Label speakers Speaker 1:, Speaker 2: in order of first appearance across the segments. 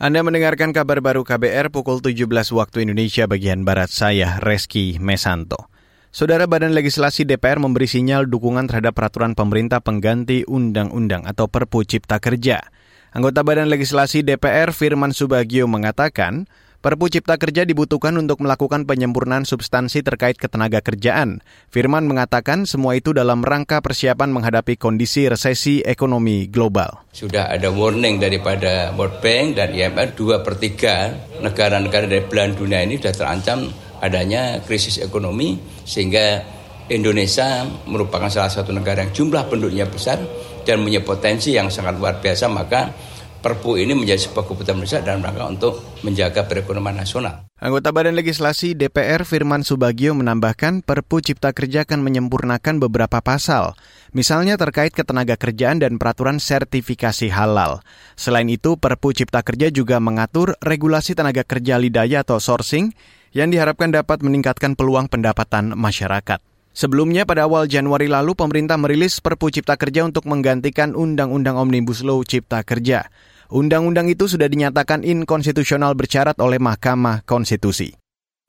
Speaker 1: Anda mendengarkan kabar baru KBR pukul 17 waktu Indonesia bagian Barat saya, Reski Mesanto. Saudara Badan Legislasi DPR memberi sinyal dukungan terhadap peraturan pemerintah pengganti undang-undang atau Perpu Cipta Kerja. Anggota Badan Legislasi DPR Firman Subagio mengatakan, Perpu Cipta Kerja dibutuhkan untuk melakukan penyempurnaan substansi terkait ketenaga kerjaan. Firman mengatakan semua itu dalam rangka persiapan menghadapi kondisi resesi ekonomi global.
Speaker 2: Sudah ada warning daripada World Bank dan IMF, dua per tiga negara-negara dari belahan dunia ini sudah terancam adanya krisis ekonomi, sehingga Indonesia merupakan salah satu negara yang jumlah penduduknya besar dan punya potensi yang sangat luar biasa, maka Perpu ini menjadi sebuah kebutuhan besar dalam rangka untuk menjaga perekonomian nasional.
Speaker 1: Anggota Badan Legislasi DPR Firman Subagio menambahkan Perpu Cipta Kerja akan menyempurnakan beberapa pasal, misalnya terkait ketenaga kerjaan dan peraturan sertifikasi halal. Selain itu, Perpu Cipta Kerja juga mengatur regulasi tenaga kerja lidaya atau sourcing yang diharapkan dapat meningkatkan peluang pendapatan masyarakat. Sebelumnya pada awal Januari lalu pemerintah merilis Perpu Cipta Kerja untuk menggantikan Undang-Undang Omnibus Law Cipta Kerja. Undang-undang itu sudah dinyatakan inkonstitusional bercarat oleh Mahkamah Konstitusi.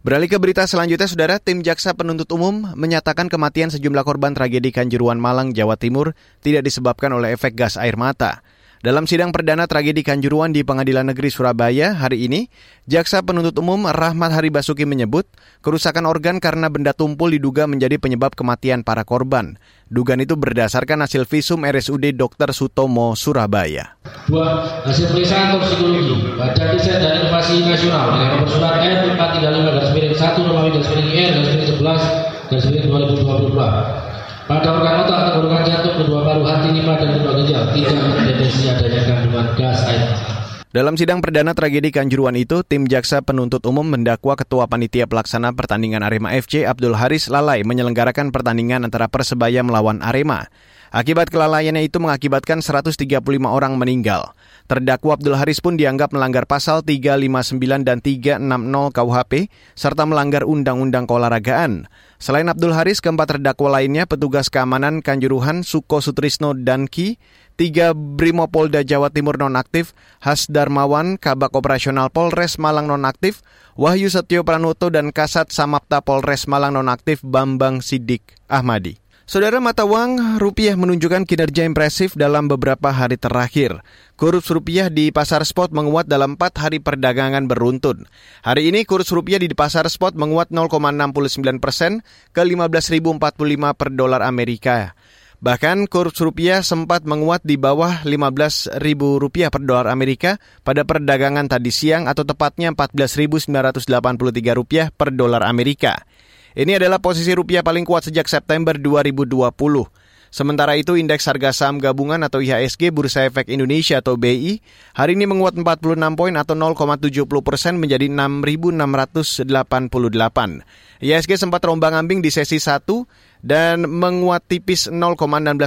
Speaker 1: Beralih ke berita selanjutnya, Saudara, tim Jaksa Penuntut Umum menyatakan kematian sejumlah korban tragedi Kanjuruan Malang, Jawa Timur tidak disebabkan oleh efek gas air mata. Dalam sidang perdana tragedi Kanjuruan di Pengadilan Negeri Surabaya hari ini, Jaksa Penuntut Umum Rahmat Hari Basuki menyebut kerusakan organ karena benda tumpul diduga menjadi penyebab kematian para korban. Dugaan itu berdasarkan hasil visum RSUD Dr. Sutomo Surabaya.
Speaker 3: Dua, hasil pemeriksaan toksikologi Badan Riset dan Inovasi Nasional dengan nomor surat N435 garis miring 1 Romawi garis miring R garis miring 11 garis miring 2022 pada organ otak tenggorokan jantung, kedua paru, hati, lima, dan kedua ginjal tidak mendeteksi adanya kandungan gas air
Speaker 1: dalam sidang perdana tragedi Kanjuruan itu, tim jaksa penuntut umum mendakwa Ketua Panitia Pelaksana Pertandingan Arema FC Abdul Haris lalai menyelenggarakan pertandingan antara Persebaya melawan Arema. Akibat kelalaiannya itu mengakibatkan 135 orang meninggal. Terdakwa Abdul Haris pun dianggap melanggar pasal 359 dan 360 KUHP serta melanggar Undang-Undang Keolahragaan. Selain Abdul Haris, keempat terdakwa lainnya petugas keamanan Kanjuruhan Suko Sutrisno dan Ki 3 Brimopolda Jawa Timur nonaktif, Has Darmawan, Kabak Operasional Polres Malang nonaktif, Wahyu Setio Pranoto dan Kasat Samapta Polres Malang nonaktif Bambang Sidik Ahmadi. Saudara mata uang rupiah menunjukkan kinerja impresif dalam beberapa hari terakhir. Kurs rupiah di pasar spot menguat dalam 4 hari perdagangan beruntun. Hari ini kurs rupiah di pasar spot menguat 0,69 persen ke 15.045 per dolar Amerika. Bahkan kurs rupiah sempat menguat di bawah Rp15.000 per dolar Amerika pada perdagangan tadi siang atau tepatnya Rp14.983 per dolar Amerika. Ini adalah posisi rupiah paling kuat sejak September 2020. Sementara itu, indeks harga saham gabungan atau IHSG Bursa Efek Indonesia atau BI hari ini menguat 46 poin atau 0,70 persen menjadi 6.688. IHSG sempat terombang ambing di sesi 1 dan menguat tipis 0,16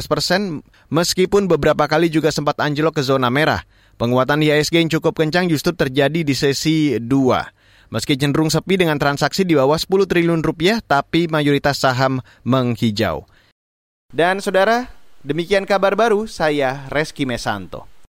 Speaker 1: persen meskipun beberapa kali juga sempat anjlok ke zona merah. Penguatan IHSG yang cukup kencang justru terjadi di sesi 2. Meski cenderung sepi dengan transaksi di bawah 10 triliun rupiah, tapi mayoritas saham menghijau. Dan saudara, demikian kabar baru saya Reski Mesanto.